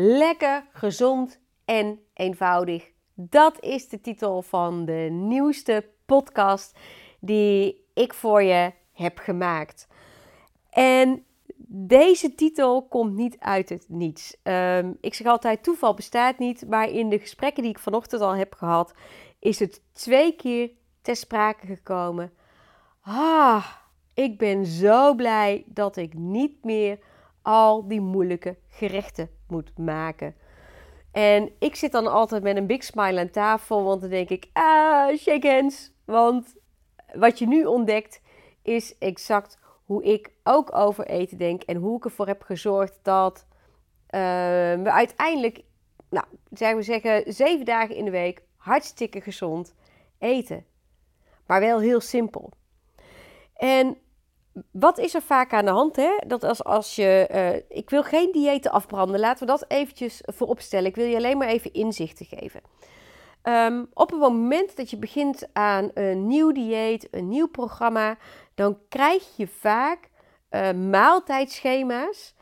Lekker, gezond en eenvoudig. Dat is de titel van de nieuwste podcast die ik voor je heb gemaakt. En deze titel komt niet uit het niets. Um, ik zeg altijd: toeval bestaat niet. Maar in de gesprekken die ik vanochtend al heb gehad, is het twee keer ter sprake gekomen. Ah, ik ben zo blij dat ik niet meer al die moeilijke gerechten moet maken. En ik zit dan altijd met een big smile aan tafel, want dan denk ik, ah, shake hands. Want wat je nu ontdekt is exact hoe ik ook over eten denk en hoe ik ervoor heb gezorgd dat uh, we uiteindelijk, nou, zeggen we zeggen, zeven dagen in de week hartstikke gezond eten. Maar wel heel simpel. En wat is er vaak aan de hand? Hè? Dat als, als je. Uh, ik wil geen diëten afbranden. Laten we dat eventjes vooropstellen. Ik wil je alleen maar even inzichten geven. Um, op het moment dat je begint aan een nieuw dieet, een nieuw programma, dan krijg je vaak uh, maaltijdschema's.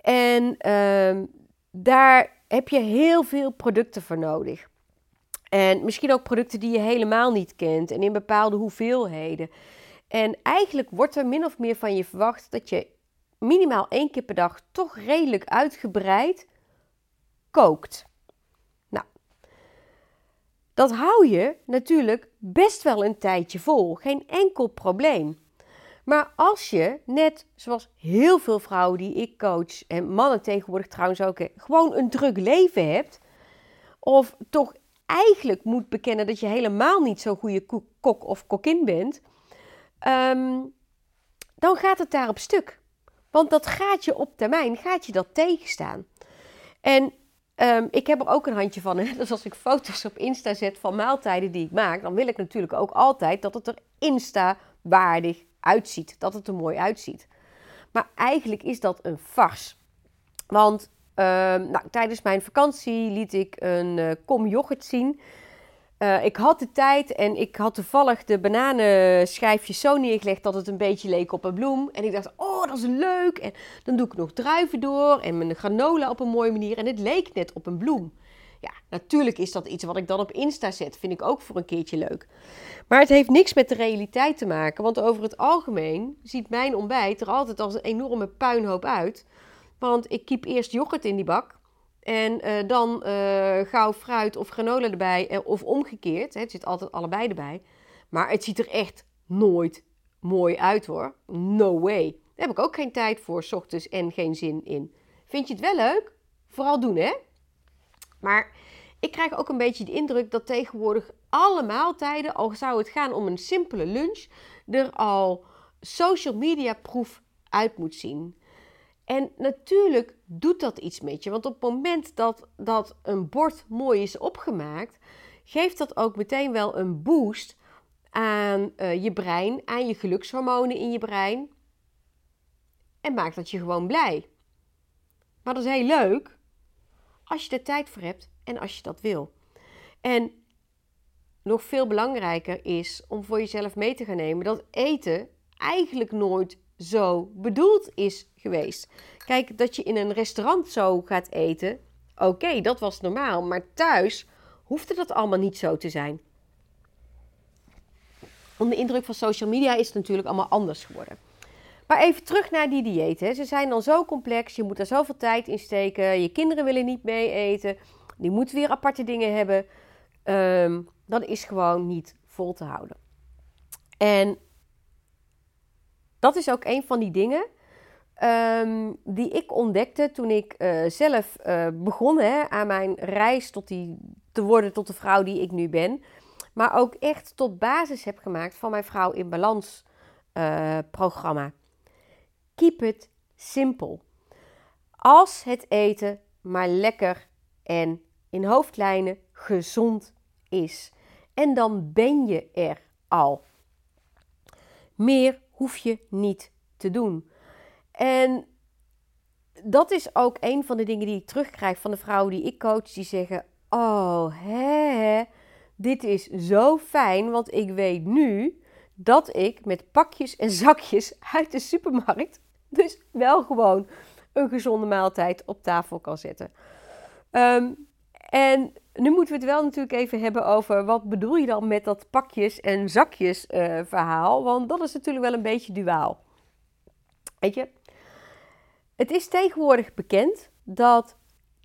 En uh, daar heb je heel veel producten voor nodig. En misschien ook producten die je helemaal niet kent en in bepaalde hoeveelheden. En eigenlijk wordt er min of meer van je verwacht dat je minimaal één keer per dag toch redelijk uitgebreid kookt. Nou, dat hou je natuurlijk best wel een tijdje vol. Geen enkel probleem. Maar als je, net zoals heel veel vrouwen die ik coach, en mannen tegenwoordig trouwens ook, gewoon een druk leven hebt, of toch eigenlijk moet bekennen dat je helemaal niet zo'n goede kok of kokin bent, Ehm, dan gaat het daar op stuk. Want dat gaat je op termijn, gaat je dat tegenstaan. En um, ik heb er ook een handje van. Hè? Dus als ik foto's op Insta zet van maaltijden die ik maak, dan wil ik natuurlijk ook altijd dat het er Insta-waardig uitziet. Dat het er mooi uitziet. Maar eigenlijk is dat een fars. Want um, nou, tijdens mijn vakantie liet ik een uh, kom yoghurt zien. Uh, ik had de tijd en ik had toevallig de bananenschijfjes zo neergelegd dat het een beetje leek op een bloem. En ik dacht, oh, dat is leuk. En dan doe ik nog druiven door en mijn granola op een mooie manier. En het leek net op een bloem. Ja, natuurlijk is dat iets wat ik dan op Insta zet. Vind ik ook voor een keertje leuk. Maar het heeft niks met de realiteit te maken. Want over het algemeen ziet mijn ontbijt er altijd als een enorme puinhoop uit. Want ik kiep eerst yoghurt in die bak. En uh, dan uh, gauw fruit of granola erbij, eh, of omgekeerd. Hè, het zit altijd allebei erbij. Maar het ziet er echt nooit mooi uit hoor. No way. Daar heb ik ook geen tijd voor, s ochtends en geen zin in. Vind je het wel leuk? Vooral doen hè. Maar ik krijg ook een beetje de indruk dat tegenwoordig alle maaltijden, al zou het gaan om een simpele lunch, er al social media proef uit moet zien. En natuurlijk doet dat iets met je. Want op het moment dat, dat een bord mooi is opgemaakt, geeft dat ook meteen wel een boost aan uh, je brein, aan je gelukshormonen in je brein. En maakt dat je gewoon blij. Maar dat is heel leuk als je er tijd voor hebt en als je dat wil. En nog veel belangrijker is om voor jezelf mee te gaan nemen dat eten eigenlijk nooit zo bedoeld is geweest. Kijk, dat je in een restaurant zo gaat eten, oké, dat was normaal. Maar thuis hoefde dat allemaal niet zo te zijn. Onder de indruk van social media is het natuurlijk allemaal anders geworden. Maar even terug naar die diëten. Ze zijn dan zo complex, je moet er zoveel tijd in steken. Je kinderen willen niet mee eten. Die moeten weer aparte dingen hebben. Um, dat is gewoon niet vol te houden. En dat is ook een van die dingen Ehm, die ik ontdekte toen ik uh, zelf uh, begon hè, aan mijn reis tot die, te worden tot de vrouw die ik nu ben. Maar ook echt tot basis heb gemaakt van mijn Vrouw in Balans uh, programma. Keep it simple. Als het eten maar lekker en in hoofdlijnen gezond is. En dan ben je er al. Meer hoef je niet te doen. En dat is ook een van de dingen die ik terugkrijg van de vrouwen die ik coach, die zeggen: Oh, hè, dit is zo fijn, want ik weet nu dat ik met pakjes en zakjes uit de supermarkt dus wel gewoon een gezonde maaltijd op tafel kan zetten. Ehm, en nu moeten we het wel natuurlijk even hebben over wat bedoel je dan met dat pakjes en zakjes uh, verhaal. Want dat is natuurlijk wel een beetje duaal. Weet je, het is tegenwoordig bekend dat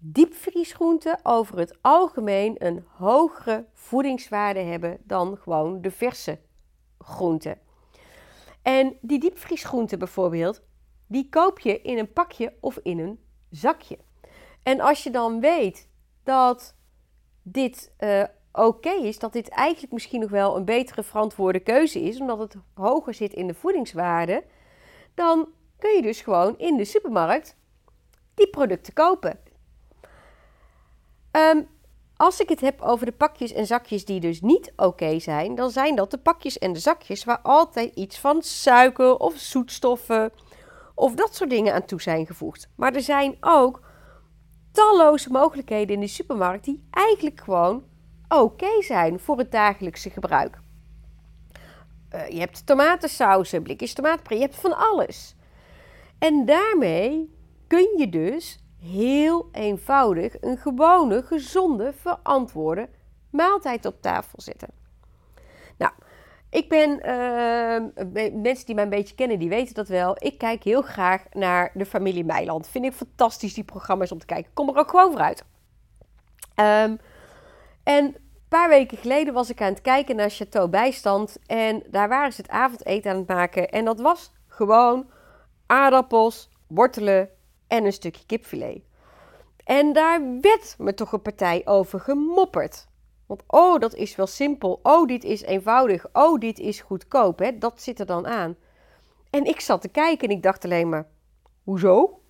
diepvriesgroenten over het algemeen een hogere voedingswaarde hebben dan gewoon de verse groenten. En die diepvriesgroenten bijvoorbeeld, die koop je in een pakje of in een zakje. En als je dan weet dat dit uh, oké is, dat dit eigenlijk misschien nog wel een betere verantwoorde keuze is, omdat het hoger zit in de voedingswaarde, dan kun je dus gewoon in de supermarkt die producten kopen. Um, als ik het heb over de pakjes en zakjes die dus niet oké zijn, dan zijn dat de pakjes en de zakjes waar altijd iets van suiker of zoetstoffen of dat soort dingen aan toe zijn gevoegd. Maar er zijn ook talloze mogelijkheden in de supermarkt die eigenlijk gewoon oké zijn voor het dagelijkse gebruik. Uh, je hebt tomatensausen, blikjes tomatenpre, je hebt van alles. En daarmee kun je dus heel eenvoudig een gewone, gezonde, verantwoorde maaltijd op tafel zetten. Nou, ik ben, uh, mensen die mij een beetje kennen, die weten dat wel. Ik kijk heel graag naar de familie Meiland. Vind ik fantastisch, die programma's om te kijken. Kom er ook gewoon vooruit. Um, en een paar weken geleden was ik aan het kijken naar Chateau Bijstand. En daar waren ze het avondeten aan het maken. En dat was gewoon aardappels, wortelen en een stukje kipfilet. En daar werd me toch een partij over gemopperd. Want oh, dat is wel simpel. Oh, dit is eenvoudig. Oh, dit is goedkoop. Hè? Dat zit er dan aan. En ik zat te kijken en ik dacht alleen maar: hoezo?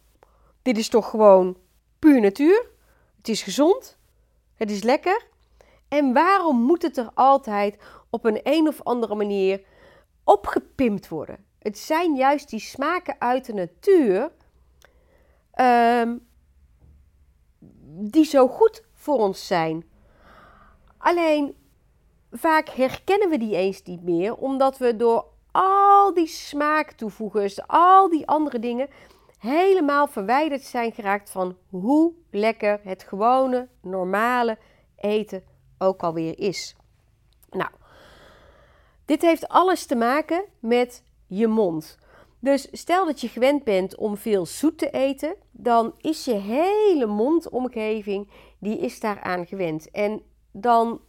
Dit is toch gewoon puur natuur? Het is gezond. Het is lekker. En waarom moet het er altijd op een een of andere manier opgepimpt worden? Het zijn juist die smaken uit de natuur um, die zo goed voor ons zijn. Alleen vaak herkennen we die eens niet meer, omdat we door al die smaaktoevoegers, al die andere dingen, helemaal verwijderd zijn geraakt van hoe lekker het gewone, normale eten ook alweer is. Nou, dit heeft alles te maken met je mond. Dus stel dat je gewend bent om veel zoet te eten, dan is je hele mondomgeving die is daaraan gewend. En dan,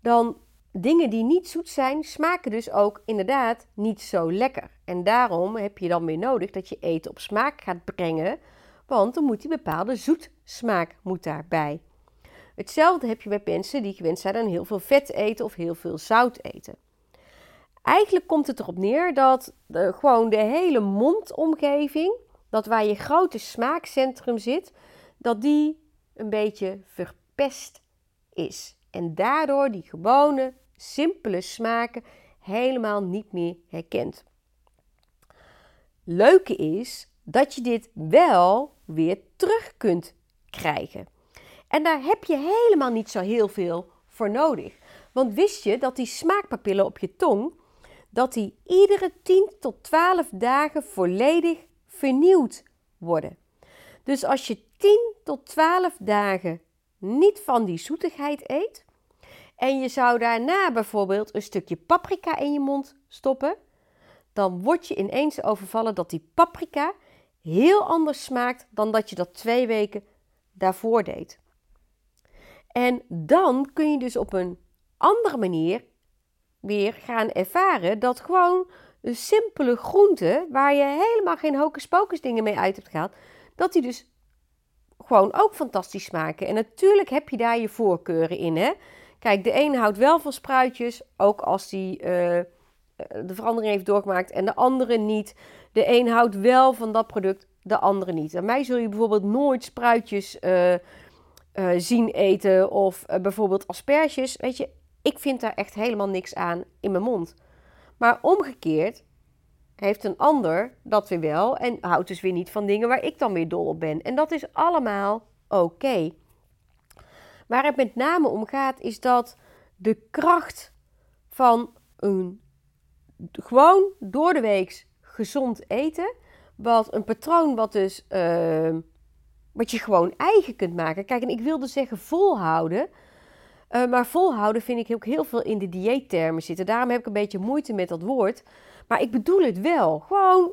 dan dingen die niet zoet zijn, smaken dus ook inderdaad niet zo lekker. En daarom heb je dan weer nodig dat je eten op smaak gaat brengen, want dan moet die bepaalde zoetsmaak moet daarbij. Hetzelfde heb je bij mensen die gewend zijn aan heel veel vet eten of heel veel zout eten. Eigenlijk komt het erop neer dat de, gewoon de hele mondomgeving, dat waar je grote smaakcentrum zit, dat die een beetje verpest is. En daardoor die gewone, simpele smaken helemaal niet meer herkent. Leuke is dat je dit wel weer terug kunt krijgen. En daar heb je helemaal niet zo heel veel voor nodig. Want wist je dat die smaakpapillen op je tong dat die iedere 10 tot 12 dagen volledig vernieuwd worden. Dus als je 10 tot 12 dagen niet van die zoetigheid eet en je zou daarna bijvoorbeeld een stukje paprika in je mond stoppen, dan word je ineens overvallen dat die paprika heel anders smaakt dan dat je dat twee weken daarvoor deed. En dan kun je dus op een andere manier weer gaan ervaren dat gewoon een simpele groente, waar je helemaal geen hocus pocus dingen mee uit hebt gehaald, dat die dus gewoon ook fantastisch smaken. En natuurlijk heb je daar je voorkeuren in. Hè? Kijk, de een houdt wel van spruitjes, ook als die uh, de verandering heeft doorgemaakt, en de andere niet. De een houdt wel van dat product, de andere niet. En mij zul je bijvoorbeeld nooit spruitjes uh, zien eten of bijvoorbeeld asperges. Weet je, ik vind daar echt helemaal niks aan in mijn mond. Maar omgekeerd heeft een ander dat weer wel en houdt dus weer niet van dingen waar ik dan weer dol op ben. En dat is allemaal oké. Waar het met name om gaat is dat de kracht van een gewoon door de week gezond eten, wat een patroon wat dus uh, wat je gewoon eigen kunt maken. Kijk, en ik wilde zeggen volhouden. Uh, maar volhouden vind ik ook heel veel in de dieettermen zitten. Daarom heb ik een beetje moeite met dat woord. Maar ik bedoel het wel. Gewoon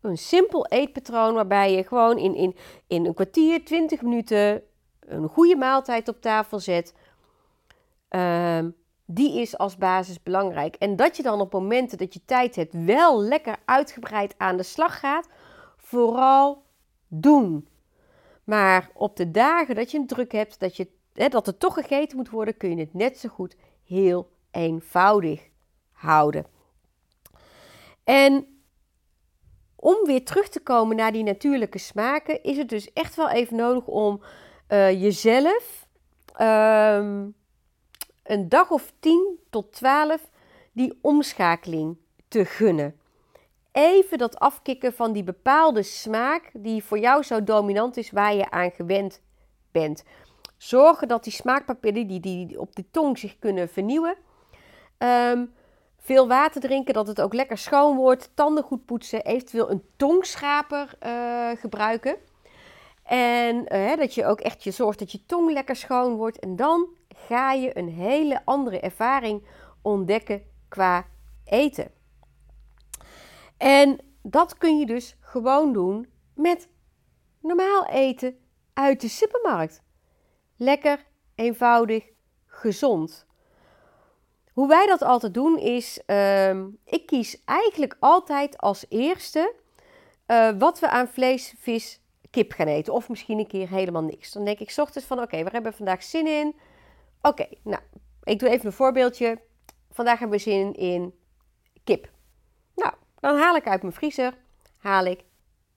een simpel eetpatroon waarbij je gewoon in, in, in een kwartier, 20 minuten een goede maaltijd op tafel zet. Uh, die is als basis belangrijk. En dat je dan op momenten dat je tijd hebt wel lekker uitgebreid aan de slag gaat. Vooral doen. Maar op de dagen dat je een druk hebt, dat, je, hè, dat er toch gegeten moet worden, kun je het net zo goed heel eenvoudig houden. En om weer terug te komen naar die natuurlijke smaken, is het dus echt wel even nodig om uh, jezelf ehm, een dag of 10 tot 12 die omschakeling te gunnen. Even dat afkicken van die bepaalde smaak die voor jou zo dominant is, waar je aan gewend bent. Zorgen dat die smaakpapillen die, die op de tong zich kunnen vernieuwen. Um, veel water drinken, dat het ook lekker schoon wordt. Tanden goed poetsen. Eventueel een tongschraper uh, gebruiken. En uh, dat je ook echt je zorgt dat je tong lekker schoon wordt. En dan ga je een hele andere ervaring ontdekken qua eten. En dat kun je dus gewoon doen met normaal eten uit de supermarkt. Lekker, eenvoudig, gezond. Hoe wij dat altijd doen is, uh, ik kies eigenlijk altijd als eerste uh, wat we aan vlees, vis, kip gaan eten. Of misschien een keer helemaal niks. Dan denk ik ochtends van, oké, okay, waar hebben we vandaag zin in? Oké, nou, ik doe even een voorbeeldje. Vandaag hebben we zin in kip. Nou, dan haal ik uit mijn vriezer, haal ik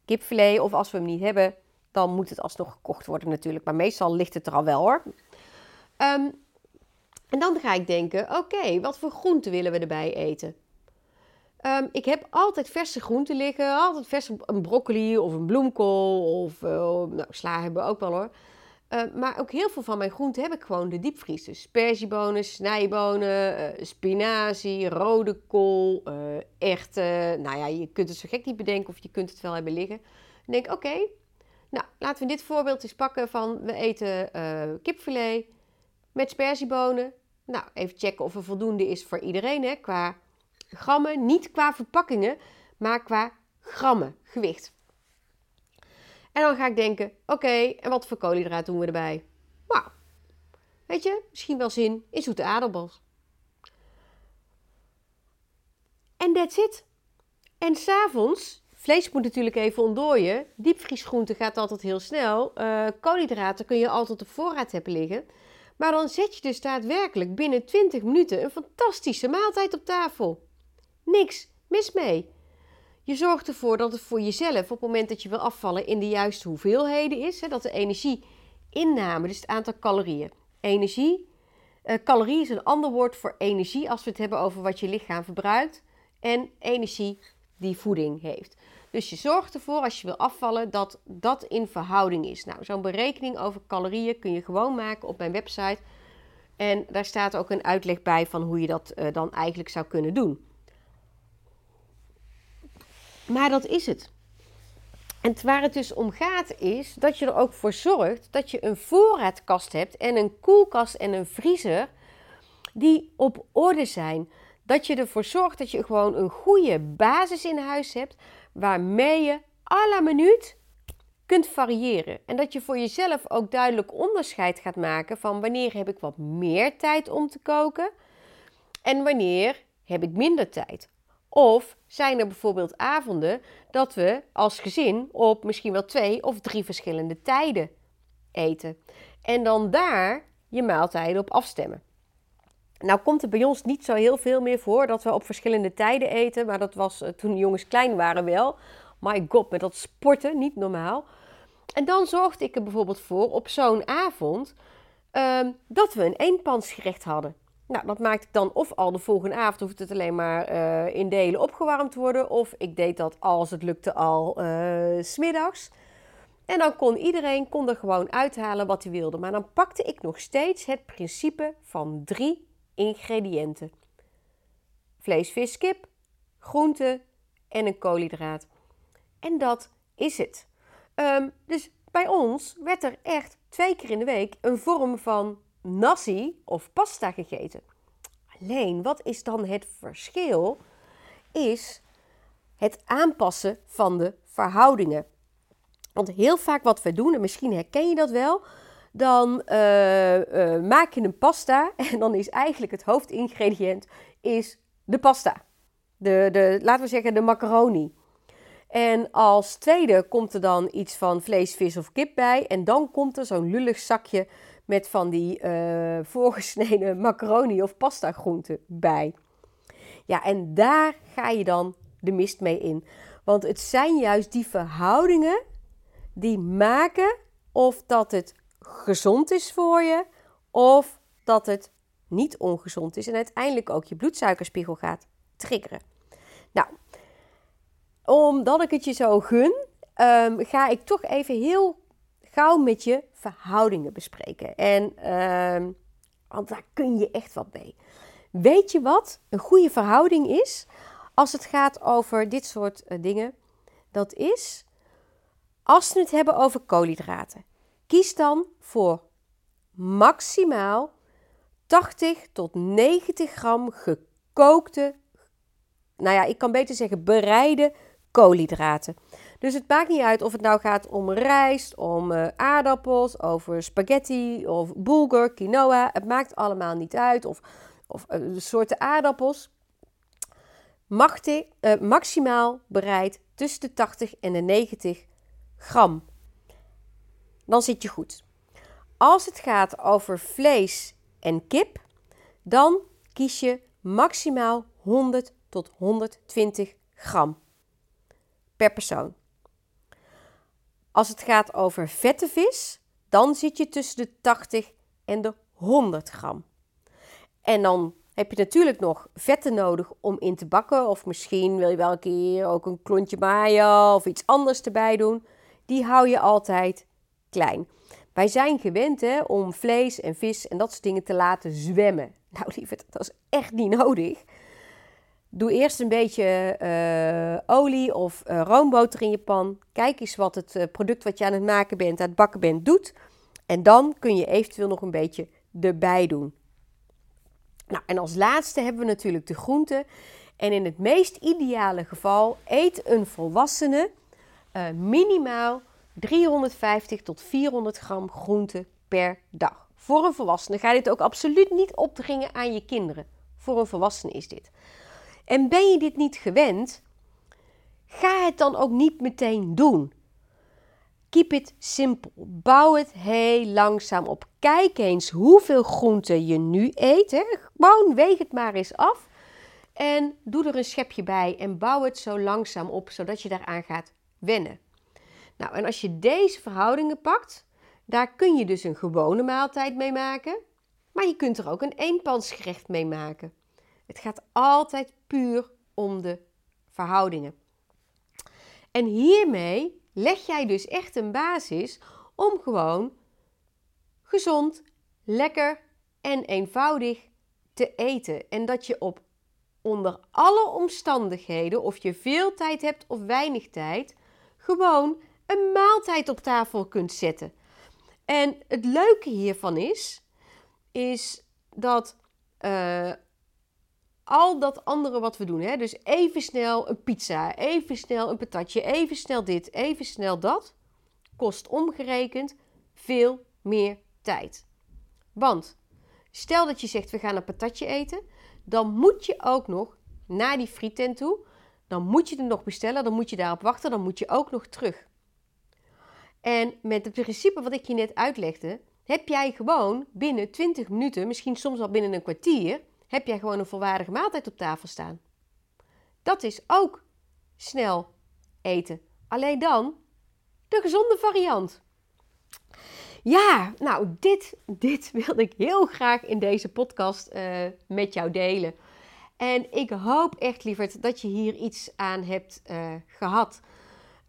kipfilet. Of als we hem niet hebben, dan moet het alsnog gekocht worden natuurlijk. Maar meestal ligt het er al wel hoor. Um, en dan ga ik denken: oké, wat voor groenten willen we erbij eten? Um, ik heb altijd verse groenten liggen. Altijd verse een broccoli of een bloemkool. Of uh, nou, sla hebben we ook wel hoor. Uh, maar ook heel veel van mijn groenten heb ik gewoon de diepvries. Dus sperziebonen, snijbonen, uh, spinazie, rode kool, echte. Nou ja, je kunt het zo gek niet bedenken of je kunt het wel hebben liggen. Dan denk oké, nou laten we dit voorbeeld eens pakken van we eten kipfilet met sperziebonen. Nou, even checken of er voldoende is voor iedereen hè, qua grammen. Niet qua verpakkingen, maar qua grammen, gewicht. En dan ga ik denken, oké, en wat voor koolhydraat doen we erbij? Nou, weet je, misschien wel zin in zoete aardappels. En that's it. En s'avonds, vlees moet natuurlijk even ontdooien. Diepvriesgroente gaat altijd heel snel. Uh, koolhydraten kun je altijd op voorraad hebben liggen. Maar dan zet je dus daadwerkelijk binnen 20 minuten een fantastische maaltijd op tafel. Niks mis mee. Je zorgt ervoor dat het voor jezelf op het moment dat je wil afvallen in de juiste hoeveelheden is. Hè, dat de energieinname, dus het aantal calorieën. Energie, uh, calorie is een ander woord voor energie als we het hebben over wat je lichaam verbruikt. En energie die voeding heeft. Dus je zorgt ervoor als je wil afvallen dat dat in verhouding is. Nou, zo'n berekening over calorieën kun je gewoon maken op mijn website. En daar staat ook een uitleg bij van hoe je dat uh, dan eigenlijk zou kunnen doen. Maar dat is het. En waar het dus om gaat is dat je er ook voor zorgt dat je een voorraadkast hebt en een koelkast en een vriezer die op orde zijn. Dat je ervoor zorgt dat je gewoon een goede basis in huis hebt waarmee je à la minuut kunt variëren. En dat je voor jezelf ook duidelijk onderscheid gaat maken van wanneer heb ik wat meer tijd om te koken en wanneer heb ik minder tijd. Of zijn er bijvoorbeeld avonden dat we als gezin op misschien wel twee of drie verschillende tijden eten. En dan daar je maaltijden op afstemmen. Nou komt het bij ons niet zo heel veel meer voor dat we op verschillende tijden eten. Maar dat was uh, toen de jongens klein waren wel. My god, met dat sporten, niet normaal. En dan zorgde ik er bijvoorbeeld voor op zo'n avond uh, dat we een eenpansgerecht hadden. Nou, dat maakte ik dan of al de volgende avond, hoeft het alleen maar uh, in delen opgewarmd worden. Of ik deed dat als het lukte al uh, smiddags. En dan kon iedereen kon er gewoon uithalen wat hij wilde. Maar dan pakte ik nog steeds het principe van drie ingrediënten: vlees, vis, kip, groente en een koolhydraat. En dat is het. Um, dus bij ons werd er echt twee keer in de week een vorm van nasi of pasta gegeten. Alleen, wat is dan het verschil? Is het aanpassen van de verhoudingen. Want heel vaak wat we doen, en misschien herken je dat wel, dan uh, uh, maak je een pasta en dan is eigenlijk het hoofdingrediënt is de pasta. De, de, laten we zeggen de macaroni. En als tweede komt er dan iets van vlees, vis of kip bij. En dan komt er zo'n lullig zakje met van die uh, voorgesneden macaroni of pasta groenten bij. Ja, en daar ga je dan de mist mee in. Want het zijn juist die verhoudingen die maken of dat het gezond is voor je of dat het niet ongezond is en uiteindelijk ook je bloedsuikerspiegel gaat triggeren. Nou, omdat ik het je zo gun, um, ga ik toch even heel gauw met je verhoudingen bespreken. En, um, want daar kun je echt wat mee. Weet je wat een goede verhouding is als het gaat over dit soort uh, dingen? Dat is als we het hebben over koolhydraten. Kies dan voor maximaal 80 tot 90 gram gekookte, nou ja, ik kan beter zeggen bereide koolhydraten. Dus het maakt niet uit of het nou gaat om rijst, om uh, aardappels, over spaghetti of bulgur, quinoa. Het maakt allemaal niet uit. Of, of uh, soorten aardappels. Machtig, uh, maximaal bereid tussen de 80 en de 90 gram. Dan zit je goed. Als het gaat over vlees en kip, dan kies je maximaal 100 tot 120 gram per persoon. Als het gaat over vette vis, dan zit je tussen de 80 en de 100 gram. En dan heb je natuurlijk nog vetten nodig om in te bakken. Of misschien wil je wel een keer ook een klontje mayo of iets anders erbij doen. Die hou je altijd klein. Wij zijn gewend hè, om vlees en vis en dat soort dingen te laten zwemmen. Nou lieverd, dat is echt niet nodig. Doe eerst een beetje uh, olie of uh, roomboter in je pan. Kijk eens wat het uh, product wat je aan het maken bent, aan het bakken bent, doet. En dan kun je eventueel nog een beetje erbij doen. Nou, en als laatste hebben we natuurlijk de groenten. En in het meest ideale geval eet een volwassene minimaal 350 tot 400 gram groente per dag. Voor een volwassene ga je dit ook absoluut niet opdringen aan je kinderen. Voor een volwassene is dit. En ben je dit niet gewend, ga het dan ook niet meteen doen. Keep it simpel. Bouw het heel langzaam op. Kijk eens hoeveel groenten je nu eet. Gewoon weeg het maar eens af. En doe er een schepje bij en bouw het zo langzaam op, zodat je daaraan gaat wennen. Nou, en als je deze verhoudingen pakt, daar kun je dus een gewone maaltijd mee maken. Maar je kunt er ook een eenpansgerecht mee maken. Het gaat altijd puur om de verhoudingen. En hiermee leg jij dus echt een basis om gewoon gezond, lekker en eenvoudig te eten. En dat je op onder alle omstandigheden, of je veel tijd hebt of weinig tijd, gewoon een maaltijd op tafel kunt zetten. En het leuke hiervan is, is dat uh, al dat andere wat we doen. Hè? Dus even snel een pizza, even snel een patatje, even snel dit, even snel dat. Kost omgerekend veel meer tijd. Want stel dat je zegt we gaan een patatje eten, dan moet je ook nog naar die frietent toe. Dan moet je er nog bestellen, dan moet je daarop wachten, dan moet je ook nog terug. En met het principe wat ik je net uitlegde, heb jij gewoon binnen 20 minuten, misschien soms al binnen een kwartier, heb jij gewoon een volwaardige maaltijd op tafel staan. Dat is ook snel eten. Alleen dan de gezonde variant. Ja, nou, dit, dit wilde ik heel graag in deze podcast uh, met jou delen. En ik hoop echt, lieverd, dat je hier iets aan hebt uh, gehad.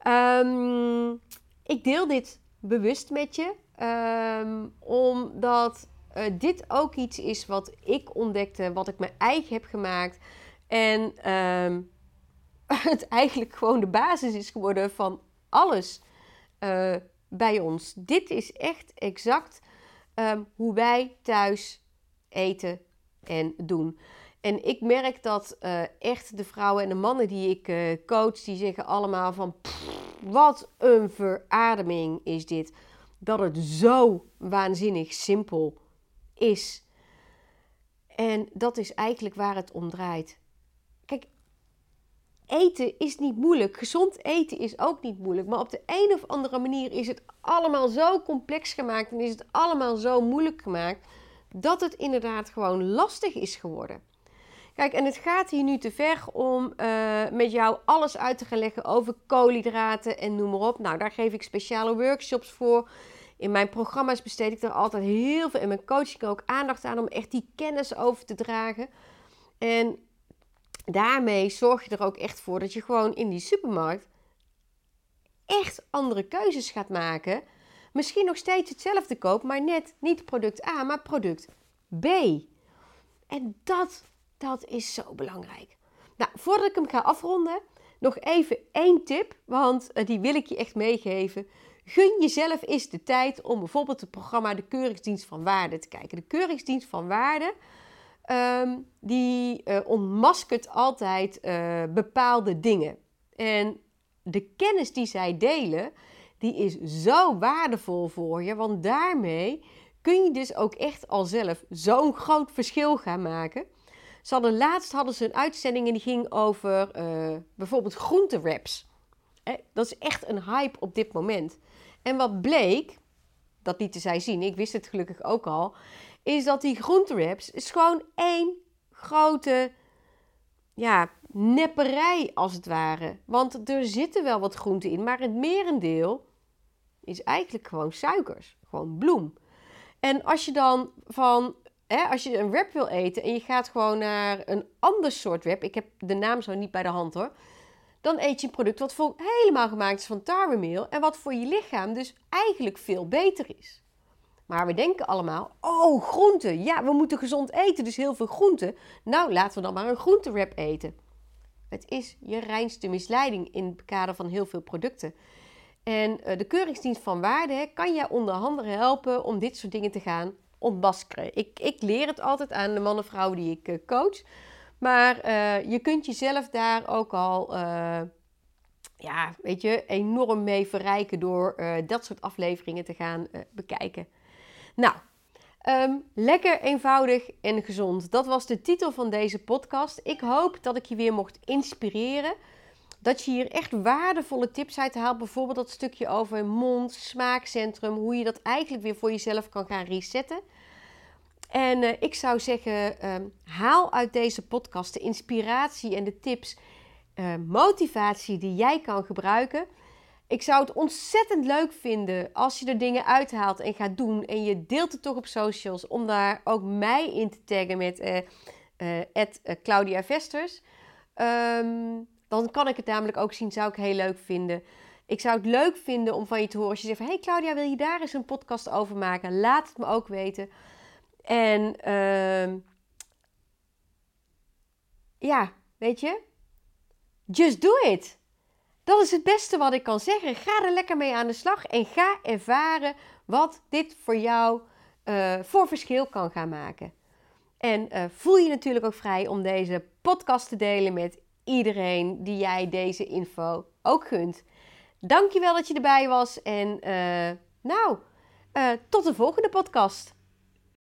Um, ik deel dit bewust met je, um, omdat uh, dit ook iets is wat ik ontdekte, wat ik mijn eigen heb gemaakt. En um, het eigenlijk gewoon de basis is geworden van alles uh, bij ons. Dit is echt exact ehm, hoe wij thuis eten en doen. En ik merk dat uh, echt de vrouwen en de mannen die ik uh, coach, die zeggen allemaal van wat een verademing is dit. Dat het zo waanzinnig simpel is. En dat is eigenlijk waar het om draait. Kijk, eten is niet moeilijk. Gezond eten is ook niet moeilijk. Maar op de een of andere manier is het allemaal zo complex gemaakt en is het allemaal zo moeilijk gemaakt dat het inderdaad gewoon lastig is geworden. Kijk, en het gaat hier nu te ver om uh, met jou alles uit te gaan leggen over koolhydraten en noem maar op. Nou, daar geef ik speciale workshops voor. In mijn programma's besteed ik er altijd heel veel, in mijn coaching ook aandacht aan om echt die kennis over te dragen. En daarmee zorg je er ook echt voor dat je gewoon in die supermarkt echt andere keuzes gaat maken. Misschien nog steeds hetzelfde koopt, maar net niet product A, maar product B. En dat, dat is zo belangrijk. Nou, voordat ik hem ga afronden, nog even één tip, want eh, die wil ik je echt meegeven. Gun jezelf eens de tijd om bijvoorbeeld het programma De Keuringsdienst van Waarde te kijken. De Keuringsdienst van Waarde, um, die uh, ontmaskert altijd uh, bepaalde dingen. En de kennis die zij delen, die is zo waardevol voor je, want daarmee kun je dus ook echt al zelf zo'n groot verschil gaan maken. Ze hadden, laatst hadden ze een uitzending en die ging over uh, bijvoorbeeld groentewraps. Dat is echt een hype op dit moment. En wat bleek, dat lieten zij zien, ik wist het gelukkig ook al, is dat die groentewraps is gewoon één grote ja, nepperij als het ware. Want er zitten wel wat groenten in, maar het merendeel is eigenlijk gewoon suikers, gewoon bloem. En als je dan van, als je een wrap wil eten en je gaat gewoon naar een ander soort wrap, ik heb de naam zo niet bij de hand hoor, dan eet je een product wat helemaal gemaakt is van tarwemeel en wat voor je lichaam dus eigenlijk veel beter is. Maar we denken allemaal, oh groenten, ja we moeten gezond eten, dus heel veel groenten. Nou laten we dan maar een groentewrap eten. Het is je reinste misleiding in het kader van heel veel producten. En uh, de Keuringsdienst van Waarde kan je onder andere helpen om dit soort dingen te gaan ontmaskeren. Ik, ik leer het altijd aan de mannen en vrouwen die ik uh, coach. Maar uh, je kunt jezelf daar ook al, ja, weet je, enorm mee verrijken door dat soort afleveringen te gaan bekijken. Nou, um, lekker eenvoudig en gezond. Dat was de titel van deze podcast. Ik hoop dat ik je weer mocht inspireren dat je hier echt waardevolle tips uit haalt. Bijvoorbeeld dat stukje over mond, smaakcentrum. Hoe je dat eigenlijk weer voor jezelf kan gaan resetten. En uh, ik zou zeggen, um, haal uit deze podcast de inspiratie en de tips, uh, motivatie die jij kan gebruiken. Ik zou het ontzettend leuk vinden als je er dingen uithaalt en gaat doen. En je deelt het toch op socials om daar ook mij in te taggen met uh, Claudia Vesters. Um, dan kan ik het namelijk ook zien, zou ik heel leuk vinden. Ik zou het leuk vinden om van je te horen als je zegt. Hey Claudia, wil je daar eens een podcast over maken? Laat het me ook weten. En uh, ja, weet je? Just do it. Dat is het beste wat ik kan zeggen. Ga er lekker mee aan de slag en ga ervaren wat dit voor jou uh, voor verschil kan gaan maken. En uh, voel je natuurlijk ook vrij om deze podcast te delen met iedereen die jij deze info ook gunt. Dankjewel dat je erbij was en uh, nou, uh, tot de volgende podcast.